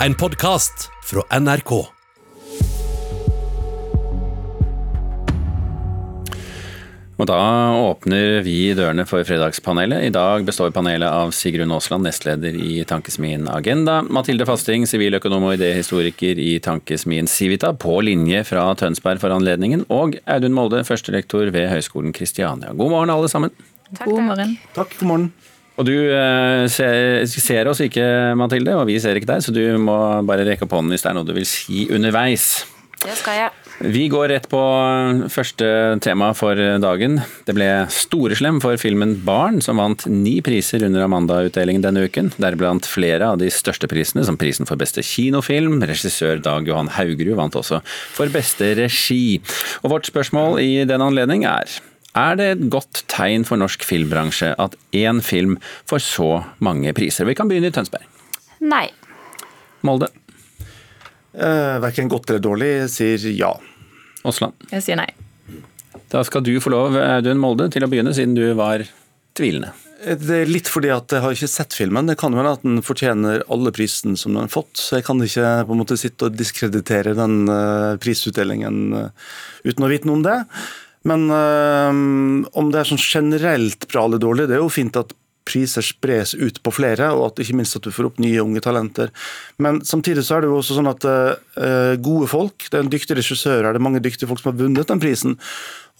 En podkast fra NRK. Og da åpner vi dørene for Fredagspanelet. I dag består panelet av Sigrun Aasland, nestleder i Tankesmien Agenda, Mathilde Fasting, siviløkonom og idéhistoriker i Tankesmien Civita, på linje fra Tønsberg for anledningen, og Audun Molde, førstelektor ved Høgskolen Kristiania. God morgen, alle sammen. Takk, God morgen. Takk, god morgen. Og du eh, ser, ser, oss ikke, Mathilde, og vi ser ikke deg, så du må bare rekke opp hånden hvis det er noe du vil si underveis. Det skal jeg. Vi går rett på første tema for dagen. Det ble storeslem for filmen Barn, som vant ni priser under Amanda-utdelingen denne uken. Deriblant flere av de største prisene, som prisen for beste kinofilm. Regissør Dag Johan Haugerud vant også for beste regi. Og vårt spørsmål i den anledning er er det et godt tegn for norsk filmbransje at én film får så mange priser? Vi kan begynne i Tønsberg. Nei. Molde. Eh, Verken godt eller dårlig, sier ja. Aasland. Jeg sier nei. Da skal du få lov, Audun Molde, til å begynne, siden du var tvilende. Det er litt fordi at jeg har ikke sett filmen. Det kan jo være at den fortjener alle prisen som den har fått. Så jeg kan ikke på en måte sitte og diskreditere den uh, prisutdelingen uh, uten å vite noe om det. Men øh, om det er sånn generelt bra eller dårlig, det er jo fint at priser spres ut på flere, og at ikke minst at du får opp nye unge talenter. Men samtidig så er det jo også sånn at øh, gode folk, det er en dyktig regissør, er det mange dyktige folk som har vunnet den prisen.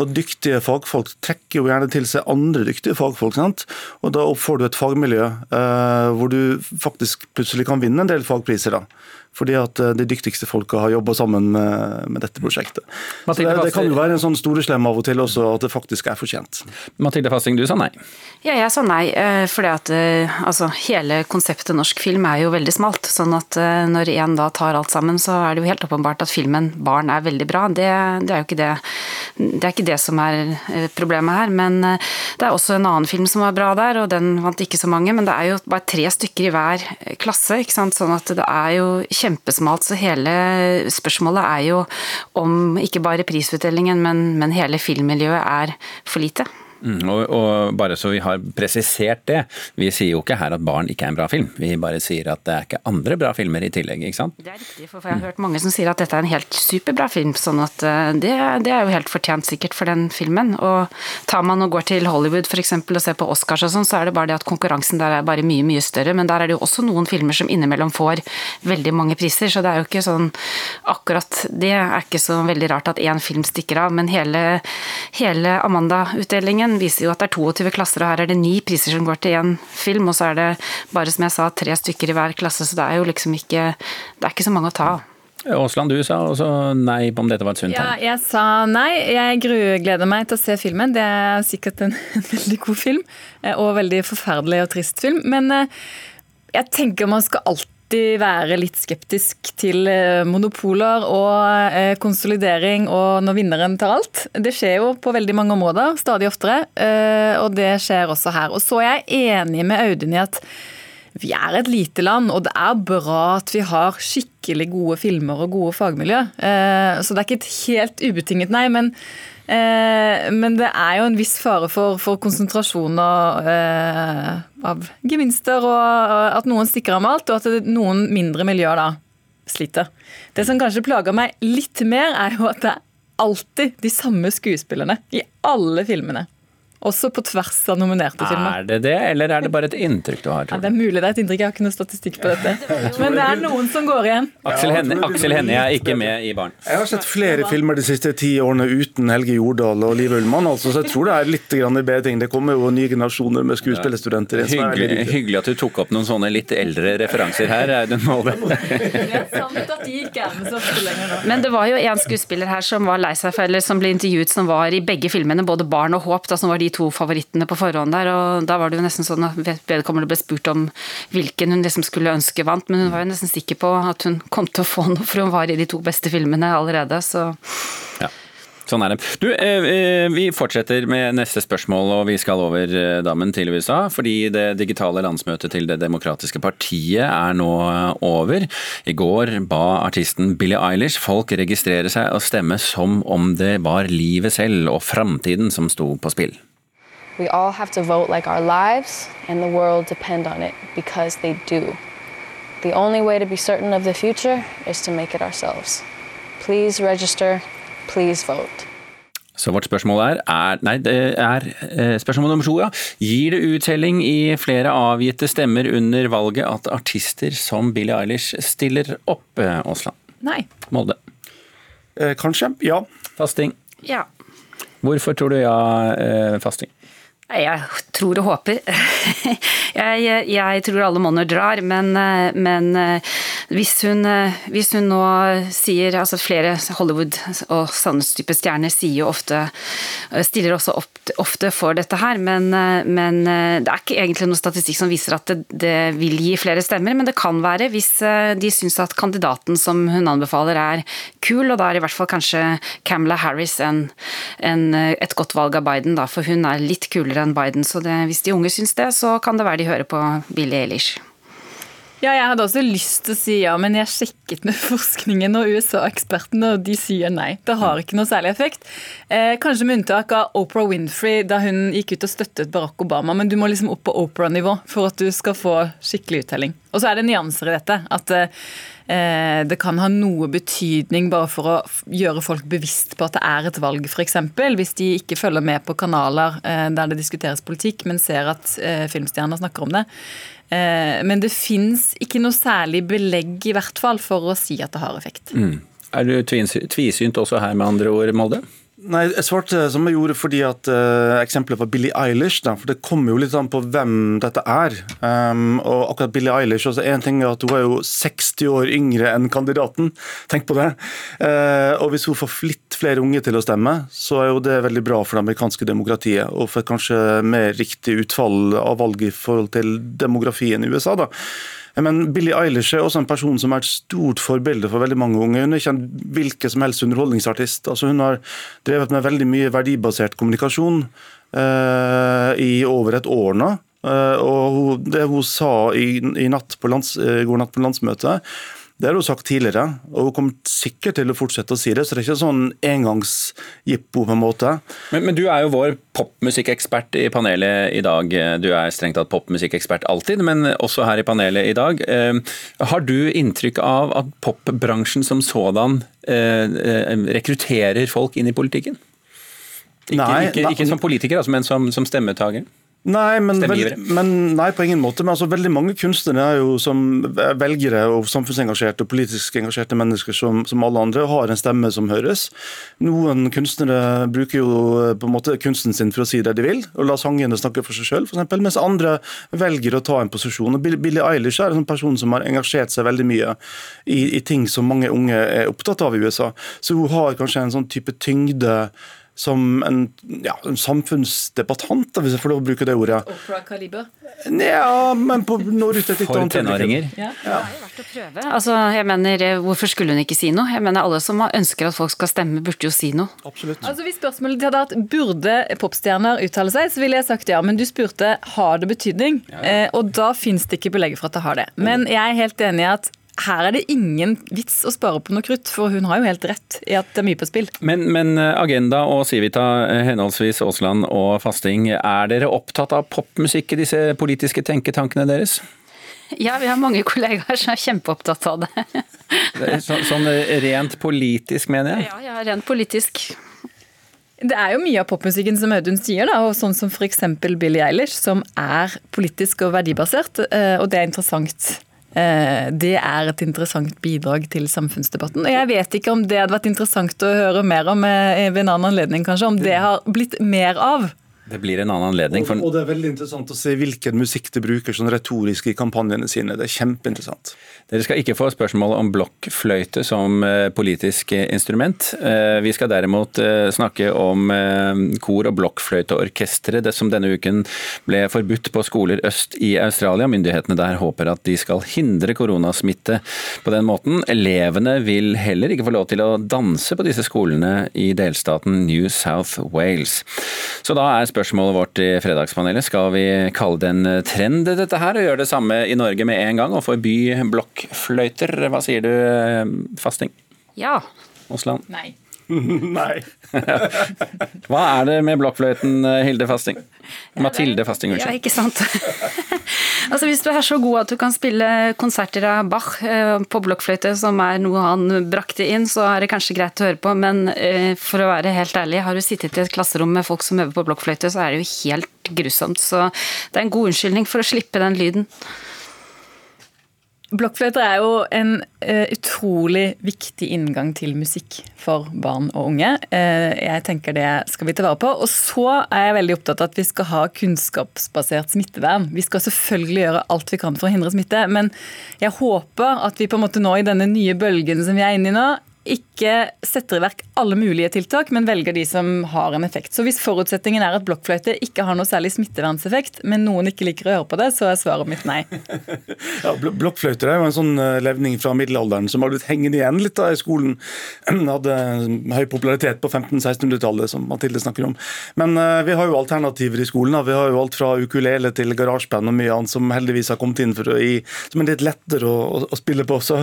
Og dyktige fagfolk trekker jo gjerne til seg andre dyktige fagfolk. sant? Og da får du et fagmiljø eh, hvor du faktisk plutselig kan vinne en del fagpriser. da fordi at de dyktigste folka har jobba sammen med, med, dette prosjektet. Så det, det, kan jo være en sånn storeslem av og til også, at det faktisk er fortjent. Mathilde Fasting, du sa nei? Ja, jeg sa nei. fordi at altså, hele konseptet norsk film er jo veldig smalt. sånn at når én da tar alt sammen, så er det jo helt åpenbart at filmen 'Barn' er veldig bra. Det, det er jo ikke det, det er ikke det som er problemet her. Men det er også en annen film som var bra der, og den vant ikke så mange. Men det er jo bare tre stykker i hver klasse, ikke sant. Sånn at det er jo kjempesmalt. Så hele spørsmålet er jo om ikke bare prisutdelingen, men, men hele filmmiljøet er for lite. Mm, og, og, bare så vi har presisert det, vi sier jo ikke her at Barn ikke er en bra film. Vi bare sier at det er ikke andre bra filmer i tillegg, ikke sant? Det er riktig, for jeg har hørt mange som sier at dette er en helt superbra film. sånn at det, det er jo helt fortjent sikkert for den filmen. Og tar man og går til Hollywood f.eks. og ser på Oscars og sånn, så er det bare det at konkurransen der er bare mye, mye større. Men der er det jo også noen filmer som innimellom får veldig mange priser, så det er jo ikke sånn akkurat Det er ikke så veldig rart at én film stikker av, men hele, hele Amanda-utdelingen viser jo at det er 22 klasser, og her er det ni priser som går til én film. Og så er det bare, som jeg sa, tre stykker i hver klasse, så det er jo liksom ikke Det er ikke så mange å ta av. Aasland, du sa også nei på om dette var et sunt tegn. Ja, jeg sa nei. Jeg grugleder meg til å se filmen. Det er sikkert en, en veldig god film, og veldig forferdelig og trist film. Men jeg tenker man skal alltid være litt skeptisk til monopoler og konsolidering og når vinneren tar alt. Det skjer jo på veldig mange områder, stadig oftere, og det skjer også her. Og så er jeg enig med Audun i at vi er et lite land, og det er bra at vi har skikkelig gode filmer og gode fagmiljø. Så det er ikke et helt ubetinget nei, men, men det er jo en viss fare for, for konsentrasjon av, av gevinster, og at noen stikker av med alt, og at noen mindre miljøer da sliter. Det som kanskje plager meg litt mer, er jo at det er alltid de samme skuespillerne i alle filmene. Også på tvers av nominerte filmer. Er det det, eller er det bare et inntrykk du har? Ja, det er mulig det er et inntrykk, jeg har ikke noe statistikk på dette. Men det er noen som går igjen. Aksel Hennie, er ikke med i Barn. Jeg har sett flere filmer de siste ti årene uten Helge Jordal og Liv Ullmann, altså, så jeg tror det er litt grann bedre ting. Det kommer jo nye generasjoner med skuespillerstudenter. Hyggelig, hyggelig, at du tok opp noen sånne litt eldre referanser her, Audun Molde. Men det var jo en skuespiller her som var lei seg for, eller som ble intervjuet, som var i begge filmene, både Barn og Håp, da, som var de to favorittene på forhånd der, og da var det jo nesten sånn at vedkommende ble spurt om hvilken hun liksom skulle ønske vant, men hun var jo nesten sikker på at hun kom til å få noe, for hun var i de to beste filmene allerede, så ja. Sånn er det. Du, Vi fortsetter med neste spørsmål, og vi skal over dammen til USA. Fordi det digitale landsmøtet til Det demokratiske partiet er nå over. I går ba artisten Billie Eilish folk registrere seg og stemme som om det var livet selv og framtiden som sto på spill. We all have to vote like our lives and the world depend on it because they do. The only way to be certain of the future is to make it ourselves. Please register. Please vote. Så vårt spørsmål er, er Nei, det er eh, spørsmål nummer to, ja. Gir det uttelling i flere avgitte stemmer under valget at artister som Billie Eilish stiller opp, eh, Aasland? Nei. Molde. Eh, kanskje? Ja. Fasting. Ja. Hvorfor tror du ja, eh, fasting? Jeg tror og håper. jeg, jeg, tror alle monner drar, men, men hvis, hun, hvis, hun, nå sier altså Flere Hollywood- og Sandnes-type stjerner sier jo ofte Stiller også ofte for dette her, men, men, det er ikke egentlig noen statistikk som viser at det, det, vil gi flere stemmer. Men det kan være hvis de syns at kandidaten som hun anbefaler er kul, og da er i hvert fall kanskje Camela Harris en, en, et godt valg av Biden, da, for hun er litt kulere enn Biden. Så det, hvis de unge syns det, så kan det være de hører på Billie Eilish. Ja, jeg hadde også lyst til å si ja, men jeg sjekket med forskningen og USA-ekspertene, og de sier nei. Det har ikke noe særlig effekt. Eh, kanskje med unntak av Oprah Winfrey da hun gikk ut og støttet Barack Obama, men du må liksom opp på Oprah-nivå for at du skal få skikkelig uttelling. Og så er det nyanser i dette. At eh, det kan ha noe betydning bare for å gjøre folk bevisst på at det er et valg, f.eks. Hvis de ikke følger med på kanaler eh, der det diskuteres politikk, men ser at eh, filmstjerner snakker om det. Eh, men det fins ikke noe særlig belegg i hvert fall for å si at det har effekt. Mm. Er du tvisynt også her, med andre ord, Molde? Nei, Jeg svarte som jeg gjorde fordi at uh, eksempelet var Billie Eilish. Da, for Det kommer jo litt an på hvem dette er. Um, og akkurat Billie Eilish også, en ting er at Hun er jo 60 år yngre enn kandidaten. Tenk på det. Uh, og Hvis hun får litt flere unge til å stemme, så er jo det veldig bra for det amerikanske demokratiet. Og for kanskje mer riktig utfall av valget i forhold til demografien i USA. da. Men Billie Eilish er også en person som er et stort forbilde for veldig mange unge. Hun er ikke en hvilken som helst underholdningsartist. Altså, hun har drevet med veldig mye verdibasert kommunikasjon uh, i over et år nå. Uh, og Det hun sa i, i natt lands, uh, går natt på landsmøtet, det har hun sagt tidligere, og hun kommer sikkert til å fortsette å si det. Så det er ikke sånn engangsjippo, på en måte. Men, men, du er jo vår popmusikkekspert i panelet i dag. Du er strengt tatt popmusikkekspert alltid, men også her i panelet i dag. Eh, har du inntrykk av at popbransjen som sådan eh, eh, rekrutterer folk inn i politikken? Ikke, nei, ikke, ikke som politiker, altså, men som, som stemmetager? Nei, men, vel, men, nei, på ingen måte. Men altså, veldig mange kunstnere er jo som velgere og samfunnsengasjerte og politisk engasjerte mennesker som, som, alle andre, har en stemme som høres. Noen kunstnere bruker jo eh, på en måte kunsten sin for å si det de vil, og la sangene snakke for seg sjøl, mens andre velger å ta en posisjon. Og Billie Eilish er en person som har engasjert seg veldig mye i, i ting som mange unge er opptatt av i USA. Så hun har kanskje en sånn type tyngde som en, ja, en samfunnsdebattant, hvis jeg får lov å bruke det ordet. Opera-kaliber? Ja, men på når ut et litt annet tenåringer. Ja. ja. Det er verdt å prøve. Altså, jeg mener, Hvorfor skulle hun ikke si noe? Jeg mener, Alle som ønsker at folk skal stemme, burde jo si noe. Absolutt. Altså, Hvis spørsmålet hadde vært burde popstjerner uttale seg, så ville jeg sagt ja. Men du spurte har det betydning, ja, ja. Eh, og da fins det ikke belegg for at det har det. Men jeg er helt enig i at her er det ingen vits å spare på noe krutt, for hun har jo helt rett i at det er mye på spill. Men, men eh, Agenda og Civita, eh, henholdsvis Aasland og Fasting, er dere opptatt av popmusikk i disse politiske tenketankene deres? Ja, vi har mange kollegaer som er kjempeopptatt av det. så, sånn rent politisk, mener jeg? Ja, ja, rent politisk. Det er jo mye av popmusikken som Audun sier, da, og sånn som f.eks. Billie Eilish, som er politisk og verdibasert, eh, og det er interessant. Eh, det er et interessant bidrag til samfunnsdebatten. Og jeg vet ikke om det hadde vært interessant å høre mer om eh, ved en annen anledning, kanskje. Om det har blitt mer av. Det blir en annen anledning. For... Og, og, det er veldig interessant å se hvilken musikk de bruker sånn retorisk i kampanjene sine. Det er kjempeinteressant. Dere skal ikke få spørsmål om blokkfløyte som eh, politisk instrument. Eh, vi skal derimot eh, snakke om kor- og blokkfløyteorkestre, det som denne uken ble forbudt på skoler øst i Australia. Myndighetene der håper at de skal hindre koronasmitte på den måten. Elevene vil heller ikke få lov til å danse på disse skolene i delstaten New South Wales. Så da er spørsmålet vårt i Fredagspanelet. Skal vi kalle det en trend dette her, og gjøre det samme i Norge med en gang, og forby blokkfløyter? Hva sier du, Fasting? Ja. Aasland? Nei. Nei. Hva er det med blokkfløyten, eh, Hilde Fasting? Mathilde Fasting, Ja, ikke sant. altså Hvis du er så god at du kan spille konserter av Bach eh, på blokkfløyte, som er noe han brakte inn, så er det kanskje greit å høre på, men eh, for å være helt ærlig, har du sittet i et klasserom med folk som øver på blokkfløyte, så er det jo helt grusomt. Så det er en god unnskyldning for å slippe den lyden. Blokkfløyter er jo en uh, utrolig viktig inngang til musikk for barn og unge. Uh, jeg tenker det skal vi ta vare på. Og så er jeg veldig opptatt av at vi skal ha kunnskapsbasert smittevern. Vi skal selvfølgelig gjøre alt vi kan for å hindre smitte, men jeg håper at vi på en måte nå i denne nye bølgen som vi er inne i nå, ikke setter i verk alle mulige tiltak, men velger de som har en effekt. Så hvis forutsetningen er at blokkfløyte ikke har noe særlig smittevernseffekt, men noen ikke liker å høre på det, så er svaret mitt nei. Ja, Blokkfløyter er jo en sånn eh, levning fra middelalderen som har blitt hengende igjen litt da i skolen. Hadde høy popularitet på 1500-1600-tallet, som Mathilde snakker om. Men uh, vi har jo alternativer i skolen. Da. Vi har jo alt fra ukulele til garasjeband og mye annet som heldigvis har kommet inn for å gi, som er litt lettere å, å, å spille på. Så.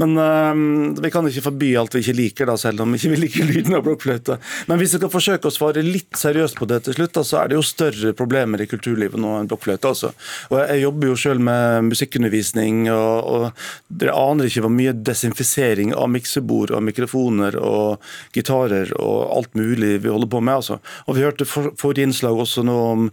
Men uh, vi kan ikke forby alt vi ikke liker, da, selv om ikke vi liker lyden av blokkfløyte. Men hvis jeg skal forsøke å svare litt seriøst på det til slutt, da, så er det jo større problemer i kulturlivet nå enn blokkfløyte. Altså. Og jeg jobber jo selv med musikkundervisning, og, og dere aner ikke hvor mye desinfisering av miksebord og mikrofoner og gitarer og alt mulig vi holder på med. Altså. Og vi hørte for, innslag også nå om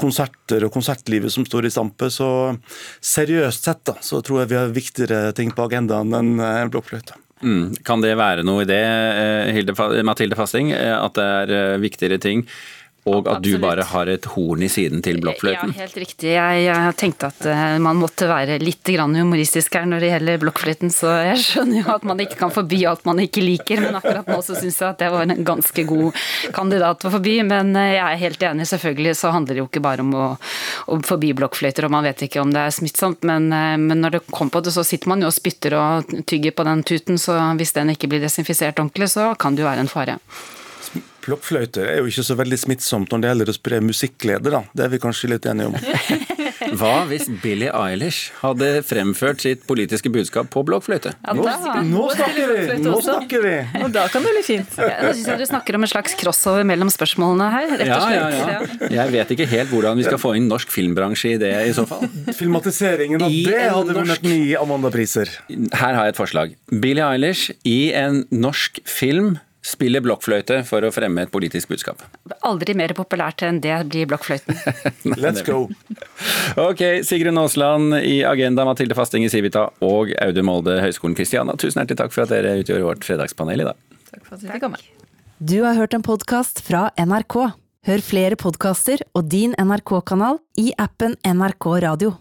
konserter og konsertlivet som står i stampe. Så seriøst sett da, så tror jeg vi har viktigere ting på agendaen enn blokkfløyta. blokkfløyte. Mm. Kan det være noe i det, eh, Hilde, Mathilde Fasting, eh, at det er eh, viktigere ting? Og at du bare har et horn i siden til blokkfløyten? Ja, helt riktig. Jeg, jeg tenkte at eh, man måtte være litt grann humoristisk her når det gjelder blokkfløyten, så jeg skjønner jo at man ikke kan forby alt man ikke liker, men akkurat nå så syns jeg at det var en ganske god kandidat å forby. Men eh, jeg er helt enig, selvfølgelig så handler det jo ikke bare om å, å forby blokkfløyter, og man vet ikke om det er smittsomt, men, eh, men når det kommer på det, så sitter man jo og spytter og tygger på den tuten, så hvis den ikke blir desinfisert ordentlig, så kan det jo være en fare. Blokkfløyter er jo ikke så veldig smittsomt når det gjelder å spre musikkglede, da. Det er vi kanskje litt enige om. Hva hvis Billie Eilish hadde fremført sitt politiske budskap på blokkfløyte? Ja, Nå, nå snakker vi! Nå snakker vi! Og da kan det bli fint. Da syns jeg du snakker om en slags crossover mellom spørsmålene her, rett og slett. Jeg vet ikke helt hvordan vi skal få inn norsk filmbransje i det i så fall. Filmatiseringen av det hadde norsk- vunnet ni Amanda-priser. Her har jeg et forslag. Billie Eilish i en norsk film spiller blokkfløyte for å fremme et politisk budskap. Aldri mer populært enn det blir blokkfløyten. Let's go. Ok, Sigrun Aasland i Agenda, Mathilde Fasting i Civita og Audun Molde, Høgskolen Kristiana. Tusen hjertelig takk for at dere utgjorde vårt fredagspanel i dag. Takk for at du fikk komme. Du har hørt en podkast fra NRK. Hør flere podkaster og din NRK-kanal i appen NRK Radio.